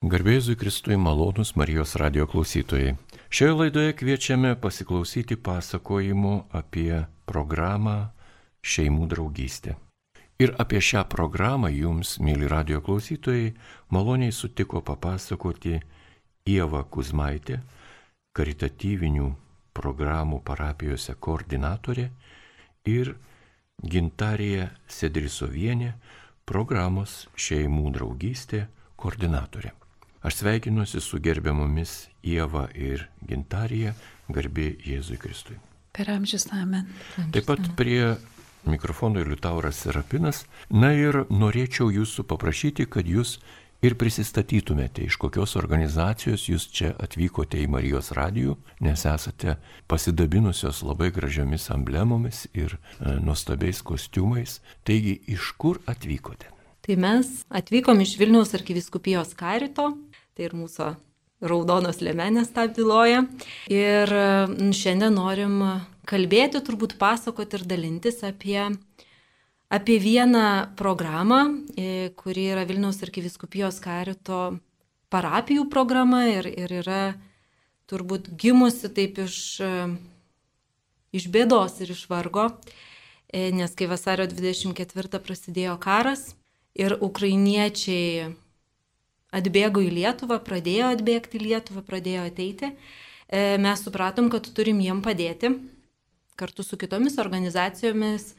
Garbėzui Kristui malonus Marijos radio klausytojai. Šioje laidoje kviečiame pasiklausyti pasakojimų apie programą Šeimų draugystė. Ir apie šią programą jums, mėly radio klausytojai, maloniai sutiko papasakoti Ieva Kuzmaitė, karitatyvinių programų parapijose koordinatorė ir Gintarija Sedrisovienė, programos Šeimų draugystė koordinatorė. Aš sveikinuosi su gerbiamomis Ieva ir Gintarija, garbė Jėzui Kristui. Per amžius amen. Taip pat prie mikrofono ir Liutauras Serapinas. Na ir norėčiau jūsų paprašyti, kad jūs ir prisistatytumėte, iš kokios organizacijos jūs čia atvykote į Marijos radijų, nes esate pasidabinusios labai gražiomis emblemomis ir e, nuostabiais kostiumais. Taigi, iš kur atvykote? Tai mes atvykom iš Vilniaus arkiviskupijos karito, tai ir mūsų raudonos lėmenės tą byloja. Ir šiandien norim kalbėti, turbūt pasakoti ir dalintis apie, apie vieną programą, kuri yra Vilniaus arkiviskupijos karito parapijų programa ir, ir yra turbūt gimusi taip iš, iš bėdos ir iš vargo, nes kai vasario 24 prasidėjo karas ir ukrainiečiai atbėgo į Lietuvą, pradėjo atbėgti į Lietuvą, pradėjo ateiti, e, mes supratom, kad turim jiem padėti. Kartu su kitomis organizacijomis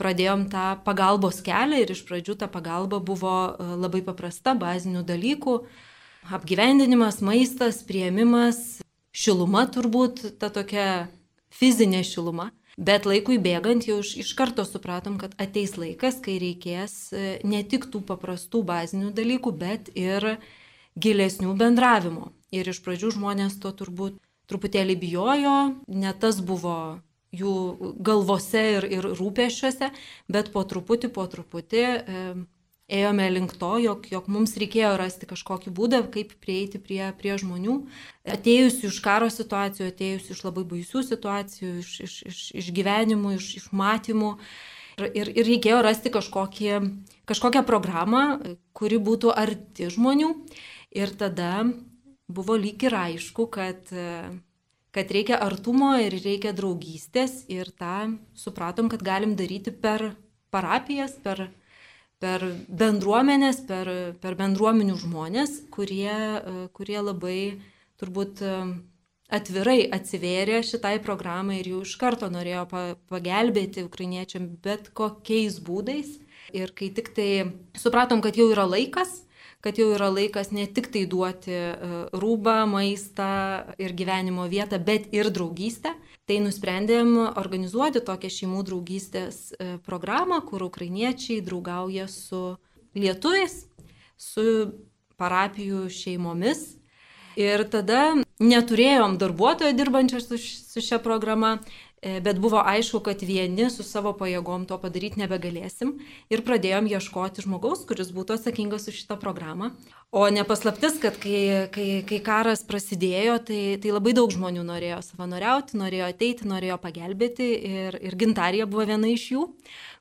pradėjom tą pagalbos kelią ir iš pradžių ta pagalba buvo e, labai paprasta, bazinių dalykų - apgyvendinimas, maistas, prieimimas, šiluma turbūt, ta tokia fizinė šiluma. Bet laikui bėgant jau iš, iš karto supratom, kad ateis laikas, kai reikės e, ne tik tų paprastų bazinių dalykų, bet ir gilesnių bendravimo. Ir iš pradžių žmonės to turbūt truputėlį bijojo, ne tas buvo jų galvose ir, ir rūpešiuose, bet po truputį, po truputį e, ėjome link to, jog, jog mums reikėjo rasti kažkokį būdą, kaip prieiti prie, prie žmonių, atėjusių iš karo situacijų, atėjusių iš labai baisių situacijų, iš, iš, iš, iš gyvenimų, iš, iš matymų. Ir, ir, ir reikėjo rasti kažkokį, kažkokią programą, kuri būtų arti žmonių. Ir tada buvo lyg ir aišku, kad, kad reikia artumo ir reikia draugystės. Ir tą supratom, kad galim daryti per parapijas, per per bendruomenės, per, per bendruomenių žmonės, kurie, e, kurie labai turbūt e, atvirai atsivėrė šitai programai ir jau iš karto norėjo pagelbėti ukrainiečiam bet kokiais būdais. Ir kai tik tai supratom, kad jau yra laikas, kad jau yra laikas ne tik tai duoti e, rūbą, maistą ir gyvenimo vietą, bet ir draugystę. Tai nusprendėm organizuoti tokią šeimų draugystės e, programą, kur ukrainiečiai draugauja su lietuviais, su parapijų šeimomis. Ir tada neturėjom darbuotojo dirbančio su, su šia programa, bet buvo aišku, kad vieni su savo pajėgom to padaryti nebegalėsim ir pradėjom ieškoti žmogaus, kuris būtų atsakingas už šitą programą. O nepaslaptis, kad kai, kai, kai karas prasidėjo, tai, tai labai daug žmonių norėjo savanoriauti, norėjo ateiti, norėjo pagelbėti ir, ir gintarija buvo viena iš jų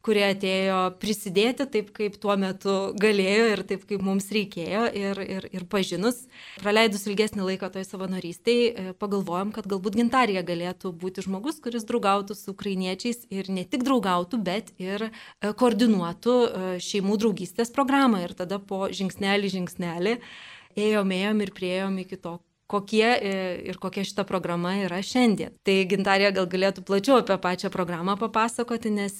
kurie atėjo prisidėti taip, kaip tuo metu galėjo ir taip, kaip mums reikėjo. Ir, ir, ir pažinus, praleidus ilgesnį laiką toj savanorystėje, e, pagalvojom, kad galbūt gintarija galėtų būti žmogus, kuris draugautų su ukrainiečiais ir ne tik draugautų, bet ir e, koordinuotų e, šeimų draugystės programą. Ir tada po žingsnelį žingsnelį ėjom, ėjom ir prieėjom iki to, kokie ir kokia šita programa yra šiandien. Tai gintarė gal galėtų plačiau apie pačią programą papasakoti, nes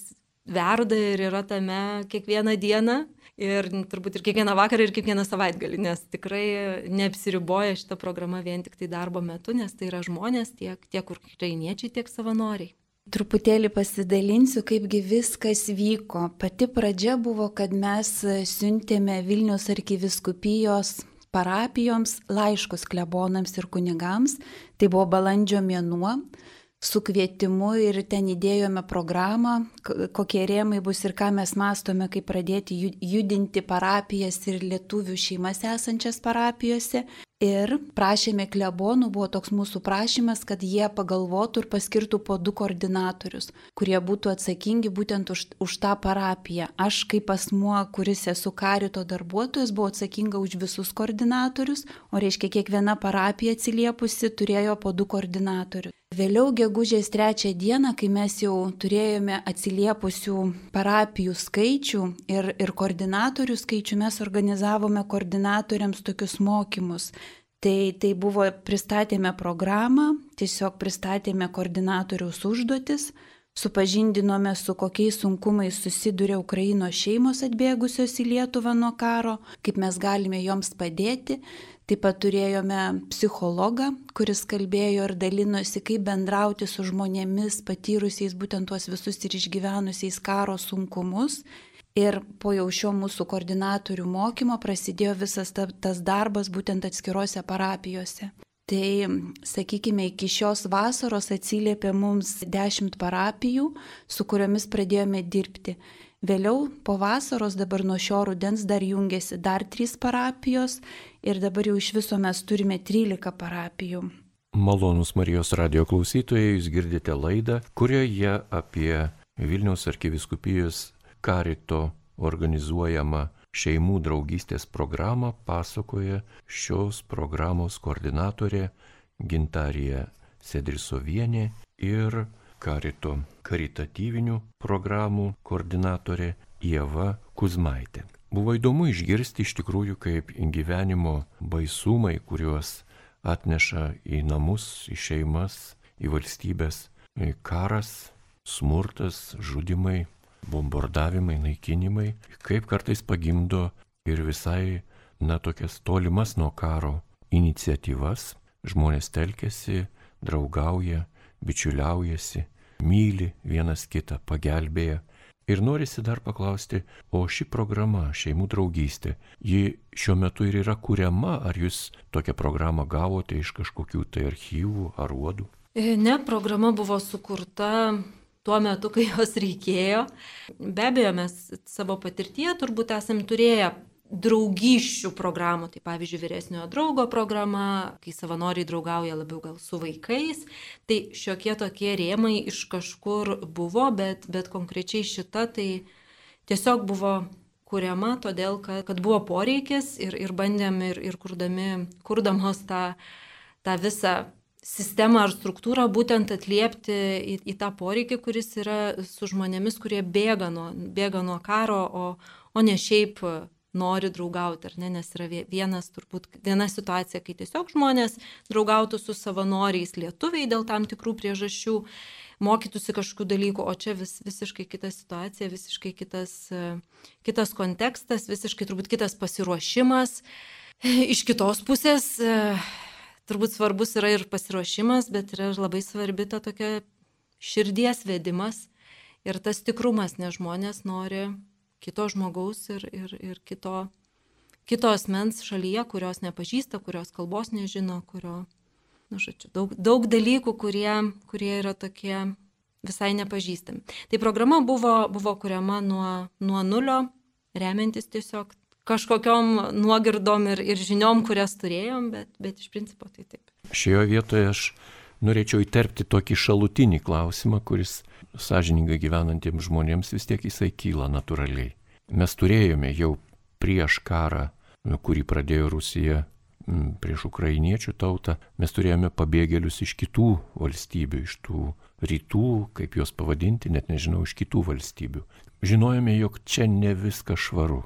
verda ir yra tame kiekvieną dieną ir turbūt ir kiekvieną vakarą ir kiekvieną savaitgalį, nes tikrai neapsiriboja šita programa vien tik tai darbo metu, nes tai yra žmonės tiek, tiek ukrainiečiai, tiek savanoriai. Truputėlį pasidalinsiu, kaipgi viskas vyko. Pati pradžia buvo, kad mes siuntėme Vilnius arkiviskupijos parapijoms laiškus klebonams ir kunigams. Tai buvo balandžio mėnuo su kvietimu ir ten įdėjome programą, kokie rėmai bus ir ką mes mastome, kaip pradėti judinti parapijas ir lietuvių šeimas esančias parapijose. Ir prašėme klebonų, buvo toks mūsų prašymas, kad jie pagalvotų ir paskirtų po du koordinatorius, kurie būtų atsakingi būtent už, už tą parapiją. Aš kaip asmuo, kuris esu karito darbuotojas, buvau atsakinga už visus koordinatorius, o reiškia kiekviena parapija atsiliepusi turėjo po du koordinatorius. Vėliau gegužės trečią dieną, kai mes jau turėjome atsiliepusių parapijų skaičių ir, ir koordinatorių skaičių, mes organizavome koordinatoriams tokius mokymus. Tai, tai buvo, pristatėme programą, tiesiog pristatėme koordinatoriaus užduotis, supažindinome su kokiais sunkumais susiduria Ukrainos šeimos atbėgusios į Lietuvą nuo karo, kaip mes galime joms padėti. Taip pat turėjome psichologą, kuris kalbėjo ir dalinosi, kaip bendrauti su žmonėmis patyrusiais būtent tuos visus ir išgyvenusiais karo sunkumus. Ir po jau šio mūsų koordinatorių mokymo prasidėjo visas ta, tas darbas būtent atskirose parapijose. Tai, sakykime, iki šios vasaros atsiliepė mums dešimt parapijų, su kuriomis pradėjome dirbti. Vėliau po vasaros dabar nuo šio rudens dar jungiasi dar trys parapijos ir dabar jau iš viso mes turime 13 parapijų. Malonus Marijos radio klausytojai, jūs girdite laidą, kurioje apie Vilniaus arkiviskupijos karito organizuojamą šeimų draugystės programą pasakoja šios programos koordinatorė Gintarija Sedrisovienė ir karito karitatyvinių programų koordinatorė Ieva Kuzmaitė. Buvo įdomu išgirsti iš tikrųjų, kaip gyvenimo baisumai, kuriuos atneša į namus, į šeimas, į valstybės karas, smurtas, žudimai, bombardavimai, naikinimai, kaip kartais pagimdo ir visai, na, tokias tolimas nuo karo iniciatyvas, žmonės telkėsi, draugauja, bičiuliaujasi, myli vienas kitą, pagelbėja. Ir norisi dar paklausti, o ši programa, šeimų draugystė, ji šiuo metu ir yra kuriama, ar jūs tokią programą gavote iš kažkokių tai archyvų ar uodų? Ne, programa buvo sukurta tuo metu, kai jos reikėjo. Be abejo, mes savo patirtyje turbūt esam turėję draugyščių programų, tai pavyzdžiui, vyresniojo draugo programa, kai savanoriai draugauja labiau gal su vaikais, tai šiokie tokie rėmai iš kažkur buvo, bet, bet konkrečiai šita tai tiesiog buvo kuriama, todėl kad, kad buvo poreikis ir, ir bandėm ir, ir kurdami, kurdamos tą, tą visą sistemą ar struktūrą būtent atliepti į, į tą poreikį, kuris yra su žmonėmis, kurie bėga nuo, bėga nuo karo, o, o ne šiaip nori draugauti, ar ne, nes yra vienas, turbūt, viena situacija, kai tiesiog žmonės draugautų su savanoriais lietuviai dėl tam tikrų priežasčių, mokytųsi kažkokių dalykų, o čia vis, visiškai kita situacija, visiškai kitas, kitas kontekstas, visiškai turbūt kitas pasiruošimas. Iš kitos pusės turbūt svarbus yra ir pasiruošimas, bet yra ir labai svarbi ta tokia širdies vedimas ir tas tikrumas, nes žmonės nori kito žmogaus ir, ir, ir kito, kito asmens šalyje, kurios nepažįsta, kurios kalbos nežino, kurio, na, žodžiu, daug, daug dalykų, kurie, kurie yra tokie visai nepažįstami. Tai programa buvo, buvo kuriama nuo, nuo nulio, remiantis tiesiog kažkokiom nuogirdom ir, ir žiniom, kurias turėjom, bet, bet iš principo tai taip. Šioje vietoje aš norėčiau įterpti tokį šalutinį klausimą, kuris sąžiningai gyvenantiems žmonėms vis tiek jisai kyla natūraliai. Mes turėjome jau prieš karą, kurį pradėjo Rusija prieš ukrainiečių tautą, mes turėjome pabėgėlius iš kitų valstybių, iš tų rytų, kaip juos pavadinti, net nežinau, iš kitų valstybių. Žinojome, jog čia ne viskas švaru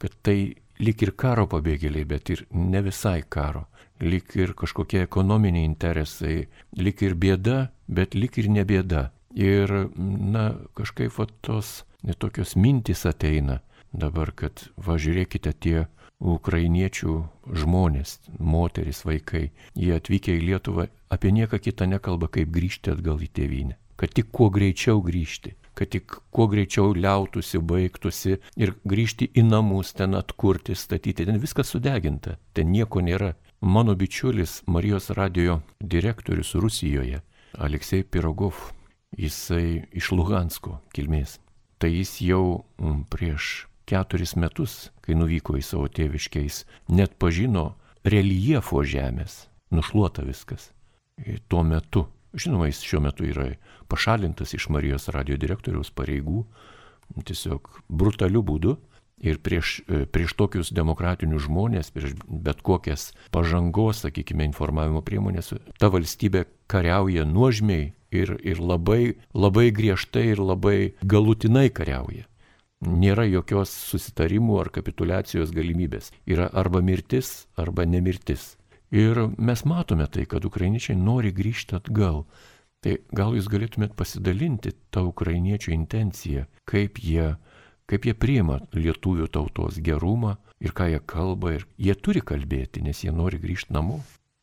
kad tai lik ir karo pabėgėliai, bet ir ne visai karo, lik ir kažkokie ekonominiai interesai, lik ir bėda, bet lik ir ne bėda. Ir, na, kažkaip va tos netokios mintys ateina dabar, kad važiuokite tie ukrainiečių žmonės, moteris, vaikai, jie atvykę į Lietuvą apie nieką kitą nekalba, kaip grįžti atgal į tėvynę. Kad tik kuo greičiau grįžti kad tik kuo greičiau liautųsi, baigtųsi ir grįžti į namus, ten atkurti, statyti. Ten viskas sudeginta, ten nieko nėra. Mano bičiulis Marijos radio direktorius Rusijoje, Aleksej Pirogov, jisai iš Luhansko kilmės. Tai jis jau mm, prieš keturis metus, kai nuvyko į savo tėviškiais, net pažino reliefo žemės, nušluota viskas. Ir tuo metu, žinoma, jis šiuo metu yra pašalintas iš Marijos radio direktoriaus pareigų, tiesiog brutaliu būdu. Ir prieš, e, prieš tokius demokratinius žmonės, prieš bet kokias pažangos, sakykime, informavimo priemonės, ta valstybė kariauja nuožmiai ir, ir labai, labai griežtai ir labai galutinai kariauja. Nėra jokios susitarimų ar kapitulacijos galimybės. Yra arba mirtis, arba nemirtis. Ir mes matome tai, kad ukrainiečiai nori grįžti atgal. Tai gal jūs galėtumėt pasidalinti tą ukrainiečių intenciją, kaip jie, kaip jie priima lietuvių tautos gerumą ir ką jie kalba ir jie turi kalbėti, nes jie nori grįžti namo.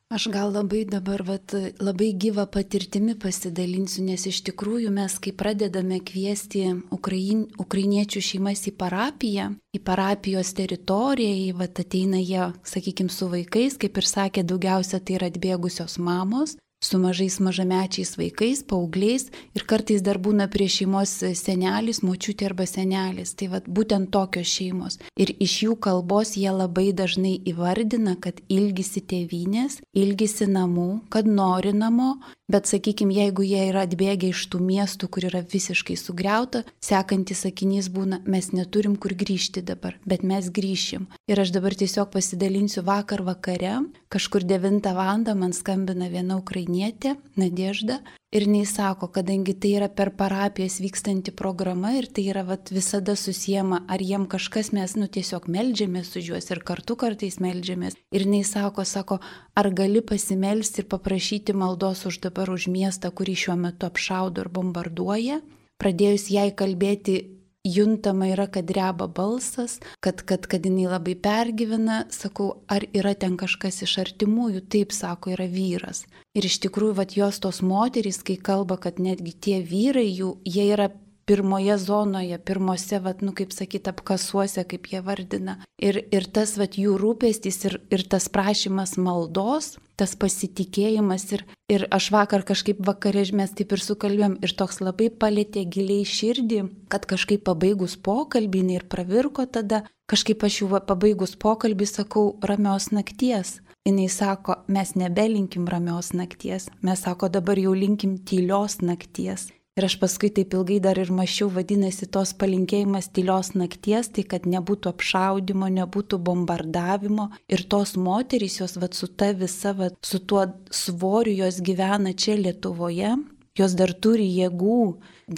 Aš gal labai dabar vat, labai gyvą patirtimi pasidalinsiu, nes iš tikrųjų mes, kai pradedame kviesti Ukrain, ukrainiečių šeimas į parapiją, į parapijos teritoriją, į vat, ateina jie, sakykime, su vaikais, kaip ir sakė, daugiausia tai yra atbėgusios mamos, su mažais mažamečiais vaikais, paaugliais ir kartais dar būna prie šeimos senelis, močiutė arba senelis. Tai vad būtent tokios šeimos. Ir iš jų kalbos jie labai dažnai įvardina, kad ilgisi tėvynės, ilgisi namų, kad nori namo, Bet sakykime, jeigu jie yra atbėgę iš tų miestų, kur yra visiškai sugriauta, sekantis sakinys būna, mes neturim kur grįžti dabar, bet mes grįšim. Ir aš dabar tiesiog pasidalinsiu vakar vakare, kažkur 9 val. man skambina viena ukrainietė, Nadežda, Ir nei sako, kadangi tai yra per parapijas vykstanti programa ir tai yra vat, visada susijęma, ar jiem kažkas mes, nu tiesiog melžiamės už juos ir kartu kartais melžiamės. Ir nei sako, sako, ar gali pasimelsti ir paprašyti maldos už dabar už miestą, kurį šiuo metu apšaudo ir bombarduoja. Pradėjus jai kalbėti juntama yra, kad reba balsas, kad, kad, kad jinai labai pergyvena, sakau, ar yra ten kažkas iš artimųjų, taip sako, yra vyras. Ir iš tikrųjų, vat jos tos moterys, kai kalba, kad netgi tie vyrai jų, jie yra pirmoje zonoje, pirmose, vat, nu, kaip sakyt, apkasuose, kaip jie vardina. Ir, ir tas, vat, jų rūpestis ir, ir tas prašymas maldos, tas pasitikėjimas ir, ir aš vakar kažkaip vakarė mes taip ir sukalbėjom ir toks labai palėtė giliai širdį, kad kažkaip pabaigus pokalbį ir pravirko tada, kažkaip aš jau pabaigus pokalbį sakau ramios nakties. Jis sako, mes nebelinkim ramios nakties, mes sako, dabar jau linkim tylios nakties. Ir aš paskui taip ilgai dar ir mačiau, vadinasi, tos palinkėjimas tylios nakties, tai kad nebūtų apšaudimo, nebūtų bombardavimo. Ir tos moterys, jos vat, su ta visa, vat, su tuo svoriu jos gyvena čia Lietuvoje, Jos dar turi jėgų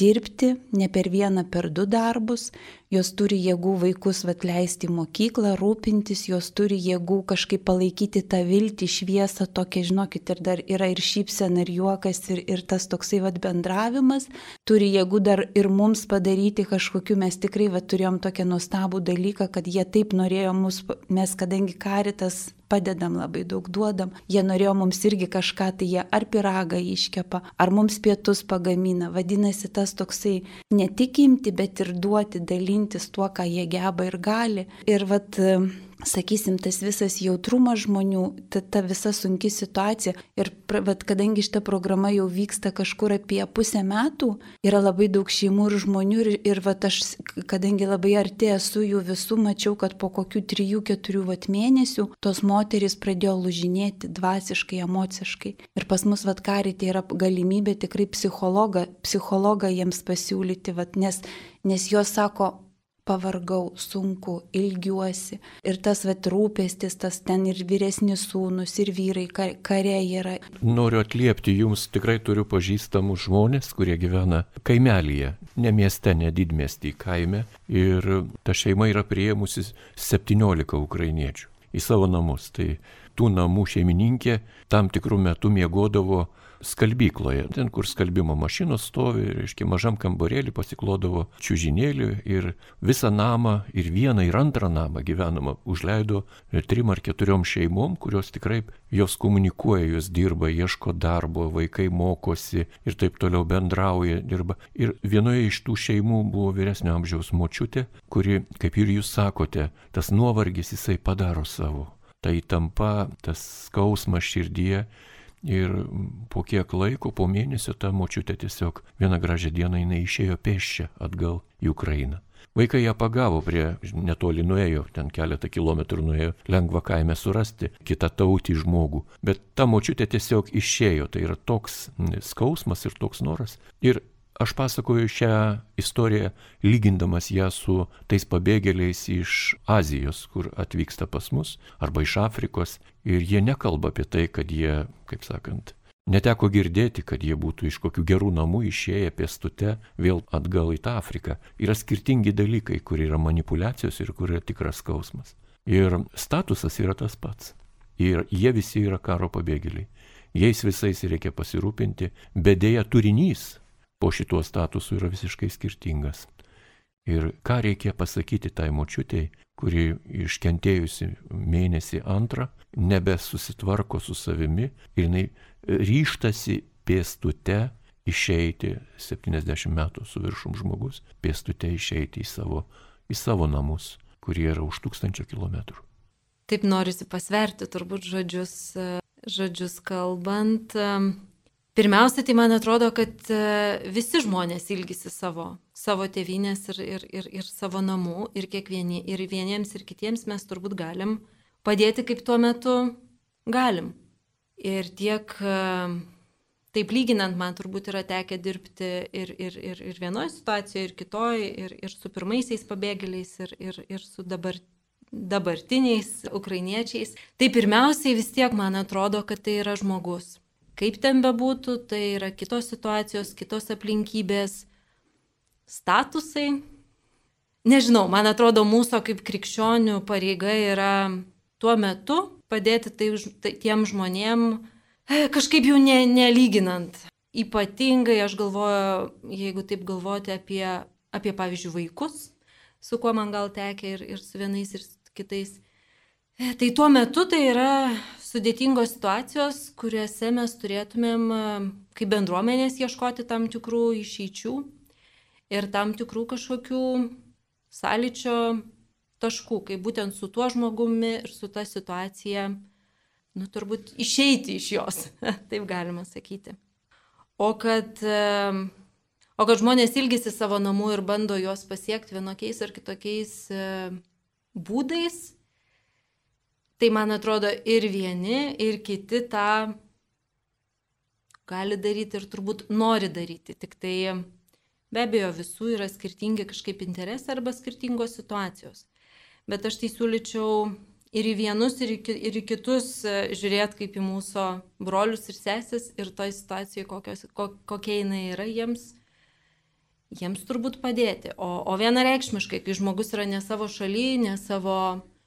dirbti ne per vieną, per du darbus, jos turi jėgų vaikus atleisti į mokyklą, rūpintis, jos turi jėgų kažkaip palaikyti tą viltį, šviesą, tokia, žinokit, ir dar yra ir šypsena, ir juokas, ir, ir tas toksai vad bendravimas, turi jėgų dar ir mums padaryti kažkokiu, mes tikrai vad turėjom tokią nuostabų dalyką, kad jie taip norėjo mus, mes kadangi karitas padedam labai daug duodam. Jie norėjo mums irgi kažką, tai jie ar piragą iškepa, ar mums pietus pagamina. Vadinasi, tas toksai ne tik imti, bet ir duoti, dalintis tuo, ką jie geba ir gali. Ir vat sakysim, tas visas jautrumas žmonių, ta, ta visa sunki situacija. Ir vat, kadangi šita programa jau vyksta kažkur apie pusę metų, yra labai daug šeimų ir žmonių ir, ir vat, aš, kadangi labai arti esu jų visų, mačiau, kad po kokių trijų, keturių vat, mėnesių tos moteris pradėjo lužinėti dvasiškai, emociškai. Ir pas mus vat karitė yra galimybė tikrai psichologą, psichologą jiems pasiūlyti, vat, nes, nes jos sako, pavargau, sunku, ilgiuosi. Ir tas vat rūpestis, tas ten ir vyresni sūnus, ir vyrai kare yra. Noriu atliepti jums, tikrai turiu pažįstamų žmonės, kurie gyvena kaimelyje, ne mieste, ne didmestį, kaime. Ir ta šeima yra prieimusi 17 ukrainiečių į savo namus. Tai tų namų šeimininkė tam tikrų metų miegodavo skalbykloje, ten kur skalbimo mašinos stovi, reiškia mažam kambarėlį pasiklodavo čiūžinėlį ir visą namą ir vieną ir antrą namą gyvenamą užleido trim ar keturiom šeimom, kurios tikrai jos komunikuoja, jos dirba, ieško darbo, vaikai mokosi ir taip toliau bendrauja, dirba. Ir vienoje iš tų šeimų buvo vyresnio amžiaus močiutė, kuri, kaip ir jūs sakote, tas nuovargis jisai padaro savo. Tai tampa tas skausmas širdyje Ir po kiek laiko, po mėnesio, ta močiutė tiesiog vieną gražią dieną jinai išėjo pėščia atgal į Ukrainą. Vaikai ją pagavo prie netoli nuėjo, ten keletą kilometrų nuėjo, lengva kaime surasti kitą tautį žmogų. Bet ta močiutė tiesiog išėjo, tai yra toks skausmas ir toks noras. Ir Aš pasakoju šią istoriją lygindamas ją su tais pabėgėliais iš Azijos, kur atvyksta pas mus, arba iš Afrikos, ir jie nekalba apie tai, kad jie, kaip sakant, neteko girdėti, kad jie būtų iš kokių gerų namų išėję pėstute vėl atgal į tą Afriką. Yra skirtingi dalykai, kur yra manipulacijos ir kur yra tikras skausmas. Ir statusas yra tas pats. Ir jie visi yra karo pabėgėliai. Jais visais reikia pasirūpinti, bet dėja turinys po šituo statusu yra visiškai skirtingas. Ir ką reikia pasakyti tai močiutėjai, kuri iškentėjusi mėnesį antrą, nebesusitvarko su savimi ir jinai ryštasi pėstute išeiti, 70 metų su viršum žmogus, pėstute išeiti į savo, į savo namus, kurie yra už tūkstančio kilometrų. Taip norisi pasverti turbūt žodžius, žodžius kalbant. Pirmiausia, tai man atrodo, kad e, visi žmonės ilgisi savo, savo tėvynės ir, ir, ir, ir savo namų ir kiekvieni, ir vieniems, ir kitiems mes turbūt galim padėti, kaip tuo metu galim. Ir tiek, e, taip lyginant, man turbūt yra tekę dirbti ir, ir, ir, ir vienoje situacijoje, ir kitoje, ir, ir su pirmaisiais pabėgėliais, ir, ir, ir su dabar, dabartiniais ukrainiečiais. Tai pirmiausiai vis tiek man atrodo, kad tai yra žmogus Kaip ten bebūtų, tai yra kitos situacijos, kitos aplinkybės, statusai. Nežinau, man atrodo, mūsų kaip krikščionių pareiga yra tuo metu padėti tai, tai tiem žmonėm e, kažkaip jau ne, nelyginant. Ypatingai aš galvoju, jeigu taip galvoti apie, apie pavyzdžiui, vaikus, su kuo man gal tekia ir, ir su vienais ir kitais. E, tai tuo metu tai yra sudėtingos situacijos, kuriuose mes turėtumėm kaip bendruomenės ieškoti tam tikrų išeičių ir tam tikrų kažkokių sąlyčio taškų, kaip būtent su tuo žmogumi ir su ta situacija, nu turbūt išeiti iš jos, taip galima sakyti. O kad, o kad žmonės ilgisi savo namų ir bando juos pasiekti vienokiais ar kitokiais būdais, Tai man atrodo ir vieni, ir kiti tą gali daryti ir turbūt nori daryti. Tik tai be abejo visų yra skirtingi kažkaip interesai arba skirtingos situacijos. Bet aš tai siūlyčiau ir į vienus, ir į, ir į kitus e, žiūrėti kaip į mūsų brolius ir sesės ir toj situacijoje, kokios, kokia jinai yra jiems, jiems turbūt padėti. O, o vienareikšmiškai, kai žmogus yra ne savo šalyje, ne savo E,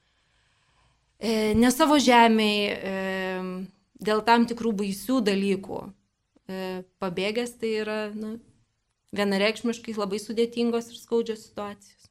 ne savo žemėje, dėl tam tikrų baisių dalykų e, pabėgęs, tai yra na, vienareikšmiškai labai sudėtingos ir skaudžios situacijos.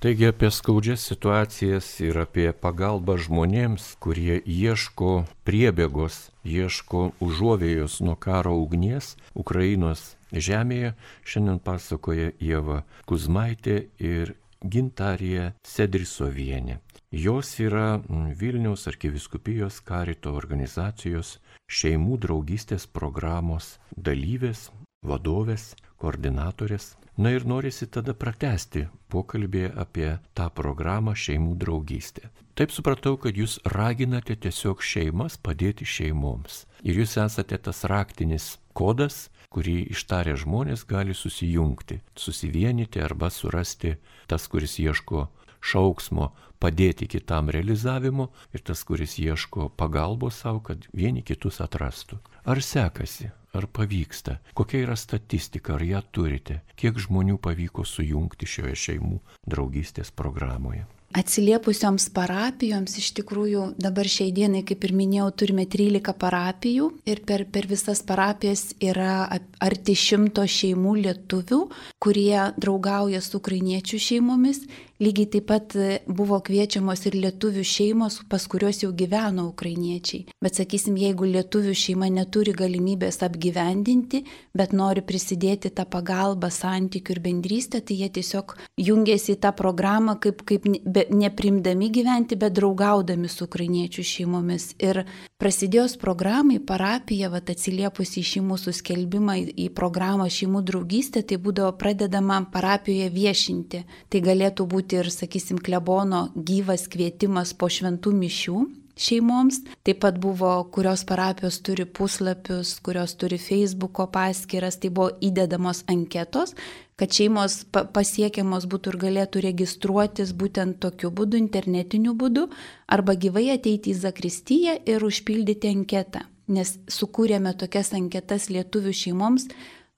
Taigi apie skaudžias situacijas ir apie pagalbą žmonėms, kurie ieško priebėgos, ieško užuovėjos nuo karo ugnies Ukrainos žemėje, šiandien pasakoja Jėva Kuzmaitė ir Gintarija Sedrisovienė. Jos yra mm, Vilniaus arkiviskupijos karito organizacijos šeimų draugystės programos dalyvės, vadovės, koordinatorės. Na ir norisi tada pratesti pokalbį apie tą programą šeimų draugystė. Taip supratau, kad jūs raginate tiesiog šeimas padėti šeimoms. Ir jūs esate tas raktinis kodas, kurį ištarę žmonės gali susijungti, susivienyti arba surasti tas, kuris ieško šauksmo padėti kitam realizavimu ir tas, kuris ieško pagalbos savo, kad vieni kitus atrastų. Ar sekasi, ar pavyksta, kokia yra statistika, ar ją turite, kiek žmonių pavyko sujungti šioje šeimų draugystės programoje. Atsiliepusioms parapijoms iš tikrųjų dabar šiai dienai, kaip ir minėjau, turime 13 parapijų ir per, per visas parapijas yra arti šimto šeimų lietuvių, kurie draugauja su ukrainiečių šeimomis Lygiai taip pat e, buvo kviečiamos ir lietuvių šeimos, pas kuriuos jau gyveno ukrainiečiai. Bet sakysim, jeigu lietuvių šeima neturi galimybės apgyvendinti, bet nori prisidėti tą pagalbą, santykių ir bendrystę, tai jie tiesiog jungiasi į tą programą kaip, kaip be, neprimdami gyventi, bet draugaudami su ukrainiečių šeimomis. Ir Prasidėjus programai, parapija, vat, atsiliepusi į šį mūsų skelbimą, į programą šeimų draugystė, tai būdavo pradedama parapijoje viešinti. Tai galėtų būti ir, sakysim, klebono gyvas kvietimas po šventų mišių, šeimoms. Taip pat buvo, kurios parapijos turi puslapius, kurios turi Facebook'o paskyras, tai buvo įdedamos anketos, kad šeimos pasiekiamos būtų ir galėtų registruotis būtent tokiu būdu, internetiniu būdu, arba gyvai ateiti į Zakristiją ir užpildyti anketą. Nes sukūrėme tokias anketas lietuvių šeimoms,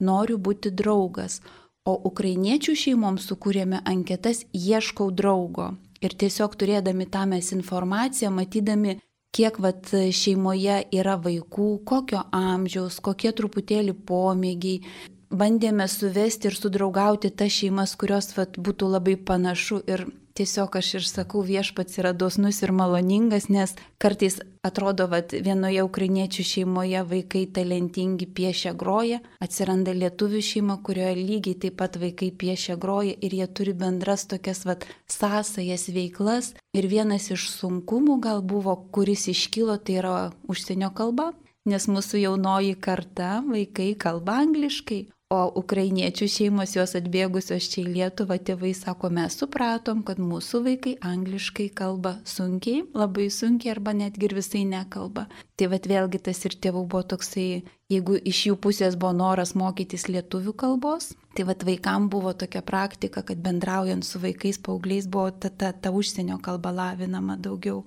noriu būti draugas, o ukrainiečių šeimoms sukūrėme anketas ieškau draugo. Ir tiesiog turėdami tą mes informaciją, matydami, kiek vat, šeimoje yra vaikų, kokio amžiaus, kokie truputėlį pomėgiai, bandėme suvesti ir sudraugauti tas šeimas, kurios vat, būtų labai panašu ir tiesiog aš ir sakau, viešpats yra dosnus ir maloningas, nes kartais atrodo, kad vienoje ukrainiečių šeimoje vaikai talentingi piešia groja, atsiranda lietuvių šeima, kurioje lygiai taip pat vaikai piešia groja ir jie turi bendras tokias vat, sąsajas veiklas. Ir vienas iš sunkumų gal buvo, kuris iškilo, tai yra užsienio kalba, nes mūsų jaunoji karta vaikai kalba angliškai, O ukrainiečių šeimos jos atbėgusios čia į Lietuvą, tėvai sako, mes supratom, kad mūsų vaikai angliškai kalba sunkiai, labai sunkiai arba netgi ir visai nekalba. Tai vad vėlgi tas ir tėvų buvo toksai, jeigu iš jų pusės buvo noras mokytis lietuvių kalbos, tai vad vaikam buvo tokia praktika, kad bendraujant su vaikais, paaugliais buvo ta, ta, ta užsienio kalba lavinama daugiau.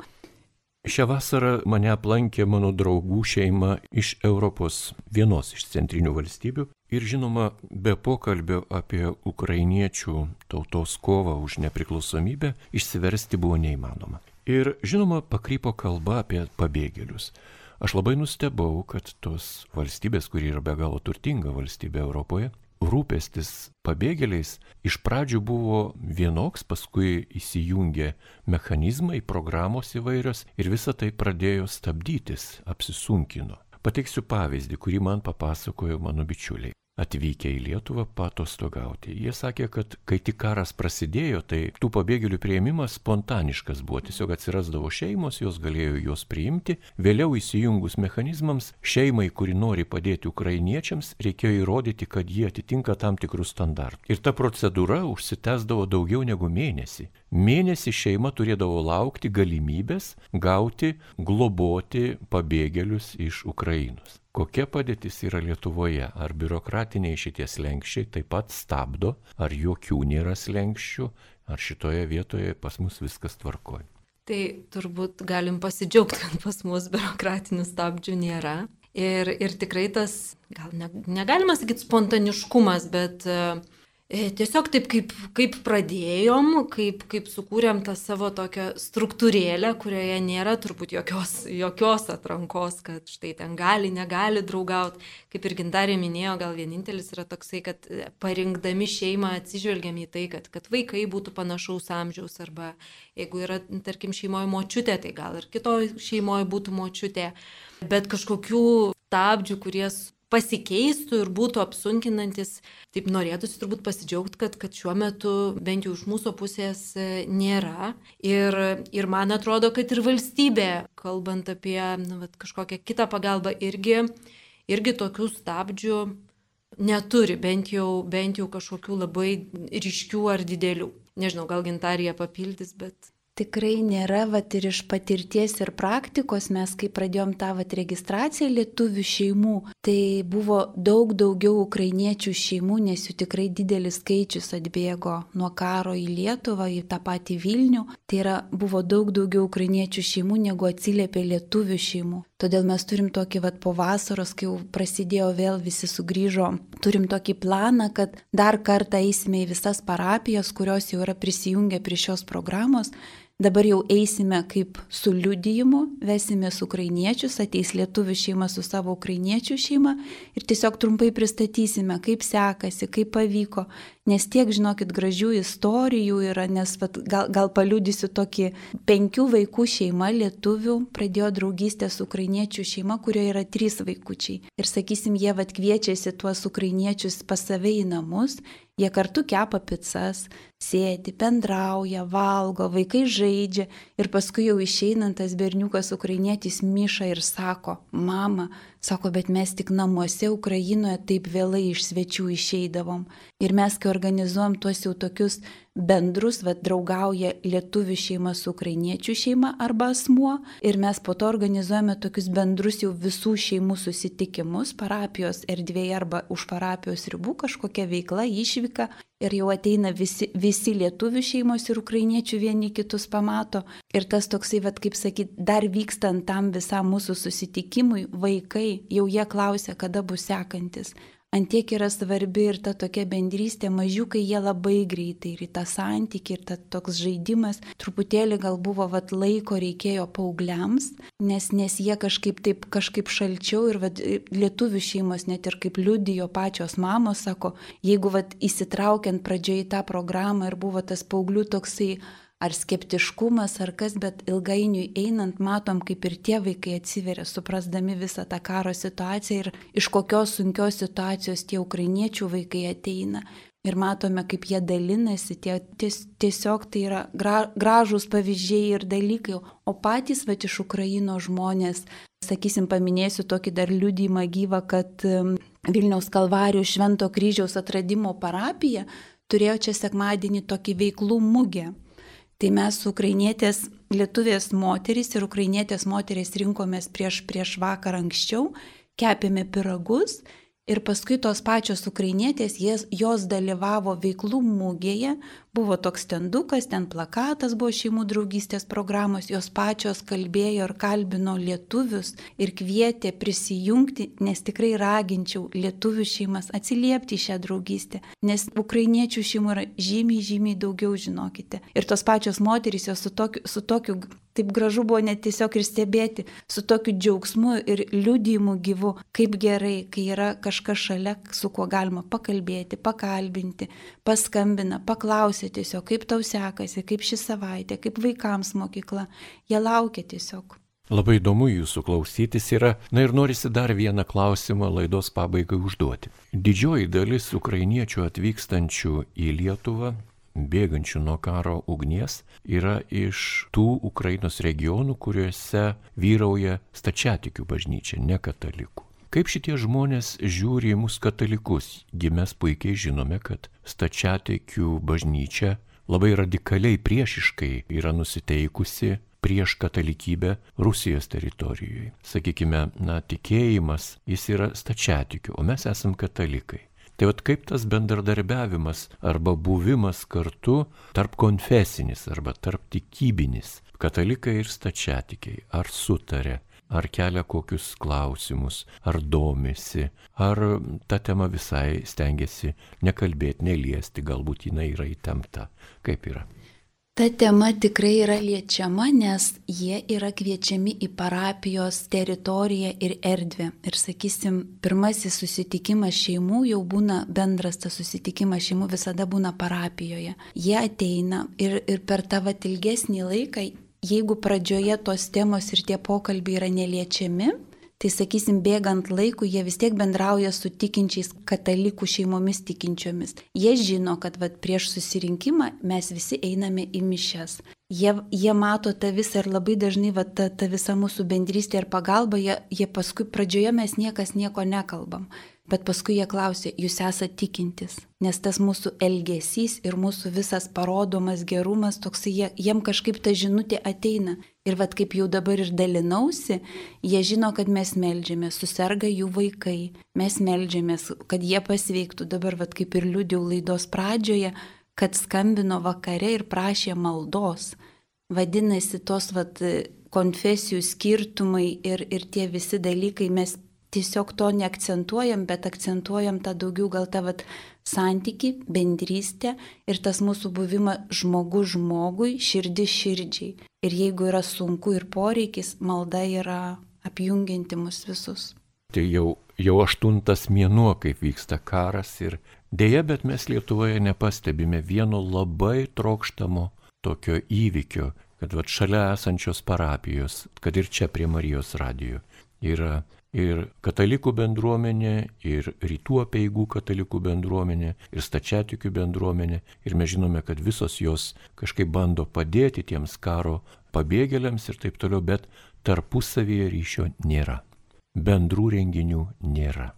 Šią vasarą mane aplankė mano draugų šeima iš Europos, vienos iš centrinių valstybių. Ir žinoma, be pokalbio apie ukrainiečių tautos kovą už nepriklausomybę išsiversti buvo neįmanoma. Ir žinoma, pakrypo kalba apie pabėgėlius. Aš labai nustebau, kad tos valstybės, kuri yra be galo turtinga valstybė Europoje, rūpestis pabėgėliais iš pradžių buvo vienoks, paskui įsijungė mechanizmai, programos įvairios ir visa tai pradėjo stabdytis, apsisunkino. Pateiksiu pavyzdį, kurį man papasakojo mano bičiuliai atvykę į Lietuvą patostogauti. Jie sakė, kad kai tik karas prasidėjo, tai tų pabėgėlių prieimimas spontaniškas buvo. Tiesiog atsirasdavo šeimos, jos galėjo juos priimti. Vėliau įsijungus mechanizmams, šeimai, kuri nori padėti ukrainiečiams, reikėjo įrodyti, kad jie atitinka tam tikrus standartus. Ir ta procedūra užsitęsdavo daugiau negu mėnesį. Mėnesį šeima turėdavo laukti galimybės gauti, globoti pabėgėlius iš Ukrainos. Kokia padėtis yra Lietuvoje? Ar biurokratiniai šitie slengščiai taip pat stabdo, ar jokių nėra slengščių, ar šitoje vietoje pas mus viskas tvarkoja? Tai turbūt galim pasidžiaugti, kad pas mus biurokratinių stabdžių nėra. Ir, ir tikrai tas, gal ne, negalima sakyti spontaniškumas, bet uh, tiesiog taip kaip, kaip pradėjom, kaip, kaip sukūrėm tą savo tokią struktūrėlę, kurioje nėra turbūt jokios, jokios atrankos, kad štai ten gali, negali draugauti. Kaip ir gintarė minėjo, gal vienintelis yra toksai, kad parinkdami šeimą atsižvelgiam į tai, kad, kad vaikai būtų panašaus amžiaus arba jeigu yra, tarkim, šeimoje močiutė, tai gal ir kitoje šeimoje būtų močiutė. Bet kažkokių stabdžių, kurie pasikeistų ir būtų apsunkinantis, taip norėtųsi turbūt pasidžiaugti, kad, kad šiuo metu bent jau iš mūsų pusės e, nėra. Ir, ir man atrodo, kad ir valstybė, kalbant apie na, vat, kažkokią kitą pagalbą, irgi, irgi tokių stabdžių neturi, bent jau, bent jau kažkokių labai ryškių ar didelių. Nežinau, gal gintarija papildys, bet tikrai nėra, vat ir iš patirties ir praktikos mes, kai pradėjom tą vat registraciją lietuvių šeimų, tai buvo daug daugiau ukrainiečių šeimų, nes jų tikrai didelis skaičius atbėgo nuo karo į Lietuvą, į tą patį Vilnių. Tai yra, buvo daug daugiau ukrainiečių šeimų, negu atsiliepė lietuvių šeimų. Todėl mes turim tokį, vat, po vasaros, kai jau prasidėjo vėl visi sugrįžo, turim tokį planą, kad dar kartą eisime į visas parapijas, kurios jau yra prisijungę prie šios programos Dabar jau eisime kaip su liudijimu, vesimės ukrainiečius, ateis lietuvių šeima su savo ukrainiečių šeima ir tiesiog trumpai pristatysime, kaip sekasi, kaip pavyko, nes tiek, žinokit, gražių istorijų yra, nes vat, gal, gal paliudysiu tokį penkių vaikų šeima lietuvių pradėjo draugystę su ukrainiečių šeima, kurioje yra trys vaikučiai. Ir sakysim, jie vat kviečiasi tuos ukrainiečius pas save į namus Jie kartu kepa pizzas, sėdi, bendrauja, valgo, vaikai žaidžia ir paskui jau išeinant tas berniukas ukrainietis Miša ir sako, mama, sako, bet mes tik namuose Ukrainoje taip vėlai iš svečių išeidavom. Ir mes, kai organizuojam tuos jau tokius bendrus, vad draugauja lietuvių šeima su ukrainiečių šeima arba asmuo. Ir mes po to organizuojame tokius bendrus jau visų šeimų susitikimus parapijos erdvėje arba už parapijos ribų kažkokia veikla, išvyka. Ir jau ateina visi, visi lietuvių šeimos ir ukrainiečių vieni kitus pamato. Ir tas toksai, vad kaip sakyt, dar vykstant tam visam mūsų susitikimui, vaikai jau jie klausia, kada bus sekantis antiek yra svarbi ir ta tokia bendrystė, mažiukai jie labai greitai ir į tą santykį, ir ta toks žaidimas, truputėlį gal buvo vat, laiko reikėjo paaugliams, nes, nes jie kažkaip taip kažkaip šalčiau ir vat, lietuvių šeimos net ir kaip liudijo pačios mamos, sako, jeigu vat, įsitraukiant pradžioje į tą programą ir buvo tas paauglių toksai ar skeptiškumas, ar kas, bet ilgainiui einant matom, kaip ir tie vaikai atsiveria, suprasdami visą tą karo situaciją ir iš kokios sunkios situacijos tie ukrainiečių vaikai ateina. Ir matome, kaip jie dalinasi, tie, ties, tiesiog tai yra gra, gražūs pavyzdžiai ir dalykai, o patys va iš Ukraino žmonės, sakysim, paminėsiu tokį dar liudymą gyvą, kad Vilniaus Kalvarijų Švento kryžiaus atradimo parapija turėjo čia sekmadienį tokį veiklų mugę. Tai mes ukrainietės lietuvės moterys ir ukrainietės moterys rinkomės prieš, prieš vakar anksčiau, kepėme piragus Ir paskui tos pačios ukrainietės, jas, jos dalyvavo veiklų mūgėje, buvo toks tendukas, ten plakatas buvo šeimų draugystės programos, jos pačios kalbėjo ir kalbino lietuvius ir kvietė prisijungti, nes tikrai raginčiau lietuvių šeimas atsiliepti šią draugystę, nes ukrainiečių šeimų yra žymiai, žymiai daugiau, žinokite. Ir tos pačios moterys jos su tokiu, su tokiu Taip gražu buvo net tiesiog ir stebėti su tokiu džiaugsmu ir liudijimu gyvu, kaip gerai, kai yra kažkas šalia, su kuo galima pakalbėti, pakalbinti, paskambina, paklausė tiesiog, kaip tau sekasi, kaip ši savaitė, kaip vaikams mokykla. Jie laukia tiesiog. Labai įdomu jūsų klausytis yra, na ir norisi dar vieną klausimą laidos pabaigai užduoti. Didžioji dalis ukrainiečių atvykstančių į Lietuvą bėgančių nuo karo ugnies yra iš tų Ukrainos regionų, kuriuose vyrauja stačiatikių bažnyčia, ne katalikų. Kaip šitie žmonės žiūri į mus katalikus, gi mes puikiai žinome, kad stačiatikių bažnyčia labai radikaliai priešiškai yra nusiteikusi prieš katalikybę Rusijos teritorijoje. Sakykime, na, tikėjimas jis yra stačiatikių, o mes esame katalikai. Tai vad kaip tas bendradarbiavimas arba buvimas kartu tarp konfesinis arba tarp tikybinis, katalikai ir stačiatikiai, ar sutarė, ar kelia kokius klausimus, ar domisi, ar ta tema visai stengiasi nekalbėti, neliesti, galbūt jinai yra įtempta. Kaip yra? Ta tema tikrai yra liečiama, nes jie yra kviečiami į parapijos teritoriją ir erdvę. Ir sakysim, pirmasis susitikimas šeimų jau būna bendras tas susitikimas šeimų visada būna parapijoje. Jie ateina ir, ir per tą vat ilgesnį laiką, jeigu pradžioje tos temos ir tie pokalbiai yra neliečiami, tai sakysim, bėgant laikui jie vis tiek bendrauja su tikinčiais katalikų šeimomis tikinčiomis. Jie žino, kad vat, prieš susirinkimą mes visi einame į mišes. Jie, jie mato tą visą ir labai dažnai vat, ta, ta visa mūsų bendrystė ir pagalba, jie, jie paskui pradžioje mes niekas nieko nekalbam. Bet paskui jie klausė, jūs esate tikintis, nes tas mūsų elgesys ir mūsų visas parodomas gerumas, toksai jie, jiem kažkaip ta žinutė ateina. Ir vad kaip jau dabar ir dalinausi, jie žino, kad mes melžiamės, susirga jų vaikai, mes melžiamės, kad jie pasveiktų. Dabar vad kaip ir liūdėjau laidos pradžioje, kad skambino vakare ir prašė maldos. Vadinasi, tos vad konfesijų skirtumai ir, ir tie visi dalykai mes tiesiog to neakcentuojam, bet akcentuojam tą daugiau gal tą vat, santyki, bendrystę ir tas mūsų buvimą žmogus žmogui, širdis širdžiai. Ir jeigu yra sunku ir poreikis, malda yra apjungianti mus visus. Tai jau, jau aštuntas mėnuo, kaip vyksta karas ir dėja, bet mes Lietuvoje nepastebime vieno labai trokštamo tokio įvykio, kad vat šalia esančios parapijos, kad ir čia prie Marijos radijo yra ir katalikų bendruomenė, ir rytų apieigų katalikų bendruomenė, ir stačiatikių bendruomenė. Ir mes žinome, kad visos jos kažkaip bando padėti tiems karo pabėgėliams ir taip toliau, bet tarpusavyje ryšio nėra. Bendrų renginių nėra.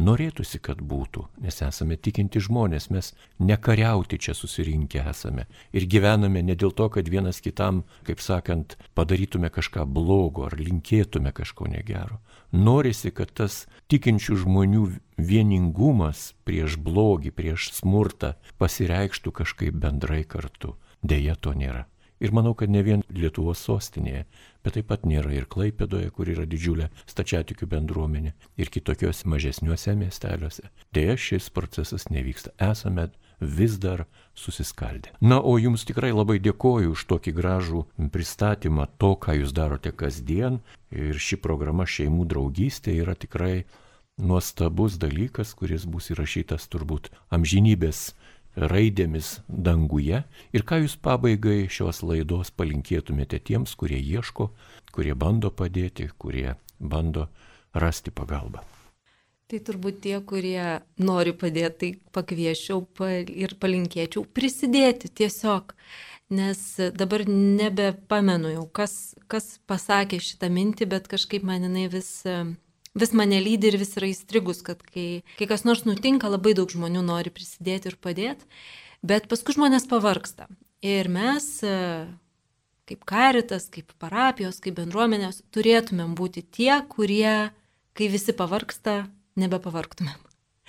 Norėtųsi, kad būtų, nes esame tikinti žmonės, mes nekariauti čia susirinkę esame ir gyvename ne dėl to, kad vienas kitam, kaip sakant, padarytume kažką blogo ar linkėtume kažko negero. Norisi, kad tas tikinčių žmonių vieningumas prieš blogį, prieš smurtą pasireikštų kažkaip bendrai kartu. Deja, to nėra. Ir manau, kad ne vien Lietuvos sostinėje, bet taip pat nėra ir Klaipėdoje, kur yra didžiulė stačiatikių bendruomenė, ir kitokiuose mažesniuose miesteliuose. Deja, šis procesas nevyksta. Esame vis dar susiskaldę. Na, o jums tikrai labai dėkoju už tokį gražų pristatymą to, ką jūs darote kasdien. Ir ši programa šeimų draugystė yra tikrai nuostabus dalykas, kuris bus įrašytas turbūt amžinybės raidėmis danguje ir ką jūs pabaigai šios laidos palinkėtumėte tiems, kurie ieško, kurie bando padėti, kurie bando rasti pagalbą. Tai turbūt tie, kurie nori padėti, tai pakviešiau ir palinkėčiau prisidėti tiesiog, nes dabar nebepamenu jau, kas, kas pasakė šitą mintį, bet kažkaip man jinai vis vis mane lydi ir vis yra įstrigus, kad kai, kai kas nors nutinka, labai daug žmonių nori prisidėti ir padėti, bet paskui žmonės pavarksta. Ir mes, e, kaip karitas, kaip parapijos, kaip bendruomenės, turėtumėm būti tie, kurie, kai visi pavarksta, nebepavarktumėm.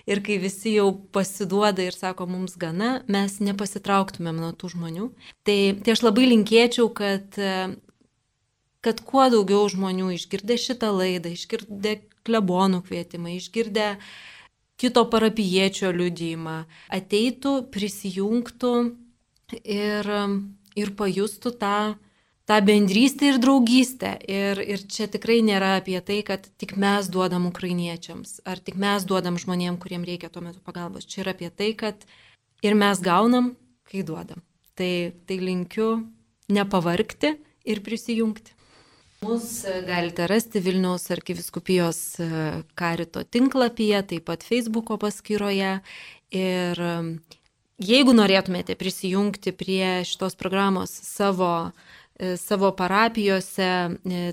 Ir kai visi jau pasiduoda ir sako mums gana, mes nepasitrauktumėm nuo tų žmonių. Tai, tai aš labai linkėčiau, kad e, kad kuo daugiau žmonių išgirdę šitą laidą, išgirdę klebonų kvietimą, išgirdę kito parapijiečio liudijimą, ateitų, prisijungtų ir, ir pajustų tą, tą bendrystę ir draugystę. Ir, ir čia tikrai nėra apie tai, kad tik mes duodam ukrainiečiams, ar tik mes duodam žmonėm, kuriem reikia tuo metu pagalbos. Čia yra apie tai, kad ir mes gaunam, kai duodam. Tai, tai linkiu nepavarkti ir prisijungti. Mus e, galite rasti Vilniaus arkiviskupijos e, karito tinklapyje, taip pat Facebook'o paskyroje. Ir e, jeigu norėtumėte prisijungti prie šitos programos savo savo parapijose,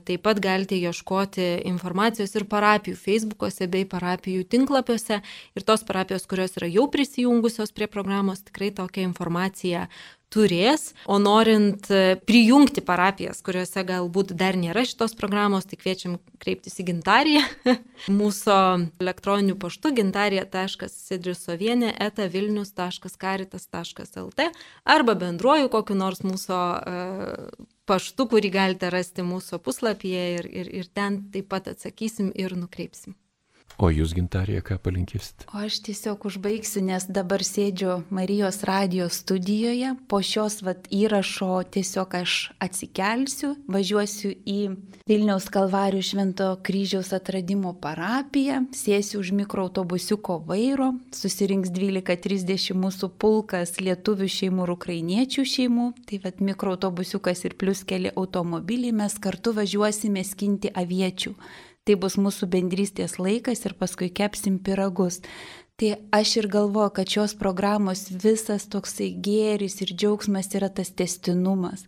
taip pat galite ieškoti informacijos ir parapijų Facebook'ose bei parapijų tinklapiuose. Ir tos parapijos, kurios yra jau prisijungusios prie programos, tikrai tokią informaciją turės, o norint e, prijungti parapijas, kuriuose galbūt dar nėra šitos programos, tai kviečiam kreiptis į gintariją. Mūsų elektroniniu paštu gintarija.sidrisovienė eta vilnius.karitas.lt arba bendruoju kokiu nors mūsų uh, paštu, kurį galite rasti mūsų puslapyje ir, ir, ir ten taip pat atsakysim ir nukreipsim. O jūs, gintarė, ką palinkėsit? O aš tiesiog užbaigsiu, nes dabar sėdžiu Marijos radio studijoje. Po šios vat, įrašo tiesiog aš atsikelsiu, važiuosiu į Vilniaus Kalvarių Švento kryžiaus atradimo parapiją, sėsiu už mikroautobusiuko vairo, susirinks 12.30 mūsų pulkas lietuvių šeimų ir ukrainiečių šeimų. Tai vat mikroautobusiukas ir plus keli automobiliai mes kartu važiuosime skinti aviečių tai bus mūsų bendrystės laikas ir paskui kepsim piragus. Tai aš ir galvoju, kad šios programos visas toksai gėris ir džiaugsmas yra tas testinumas.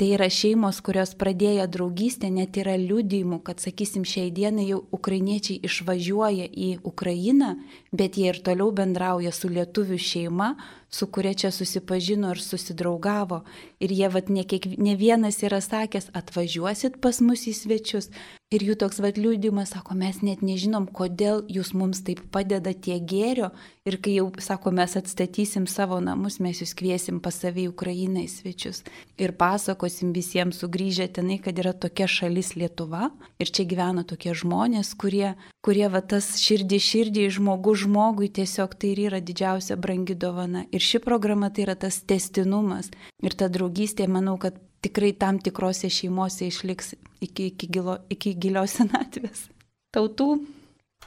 Tai yra šeimos, kurios pradėjo draugystę, net yra liudijimų, kad, sakysim, šiai dienai jau ukrainiečiai išvažiuoja į Ukrainą, bet jie ir toliau bendrauja su lietuvių šeima, su kuria čia susipažino ir susidraugavo. Ir jie, vad, ne, kiek, ne vienas yra sakęs, atvažiuosit pas mus į svečius, Ir jų toks vad liūdimas, sako, mes net nežinom, kodėl jūs mums taip padeda tie gėrio. Ir kai jau, sako, mes atstatysim savo namus, mes jūs kviesim pas savį Ukrainą į svečius. Ir pasakosim visiems sugrįžę tenai, kad yra tokia šalis Lietuva. Ir čia gyvena tokie žmonės, kurie, kurie va tas širdį širdį, žmogus žmogui tiesiog tai ir yra didžiausia brangi dovana. Ir ši programa tai yra tas testinumas. Ir ta draugystė, manau, kad tikrai tam tikrose šeimose išliks iki, iki, gilo, iki gilios senatvės tautų.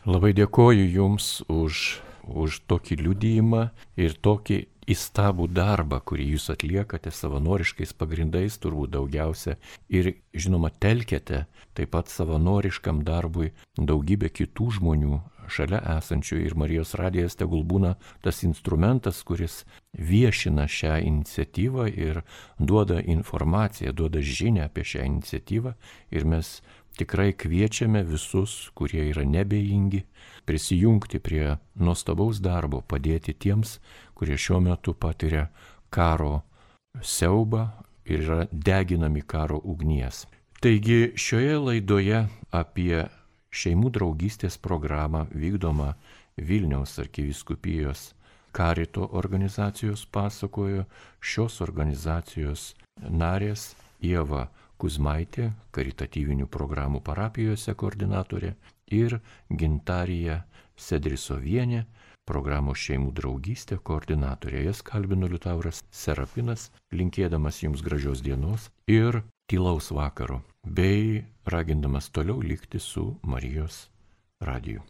Labai dėkoju Jums už, už tokį liudijimą ir tokį įstabų darbą, kurį jūs atliekate savanoriškais pagrindais, turbūt daugiausia, ir, žinoma, telkėte taip pat savanoriškam darbui daugybę kitų žmonių šalia esančių ir Marijos radijas tegul būna tas instrumentas, kuris viešina šią iniciatyvą ir duoda informaciją, duoda žinę apie šią iniciatyvą ir mes tikrai kviečiame visus, kurie yra nebejingi, prisijungti prie nuostabaus darbo, padėti tiems, kurie šiuo metu patiria karo siaubą ir yra deginami karo ugnies. Taigi šioje laidoje apie šeimų draugystės programą vykdomą Vilniaus arkiviskupijos karito organizacijos pasakojo šios organizacijos narės Ieva Kuzmaitė, karitatyvinių programų parapijose koordinatorė ir Gintarija Sedrisovienė, programos šeimų draugystė koordinatorė. Jas kalbino Liutauras Serapinas, linkėdamas jums gražios dienos ir tylaus vakaro, bei ragindamas toliau likti su Marijos radiju.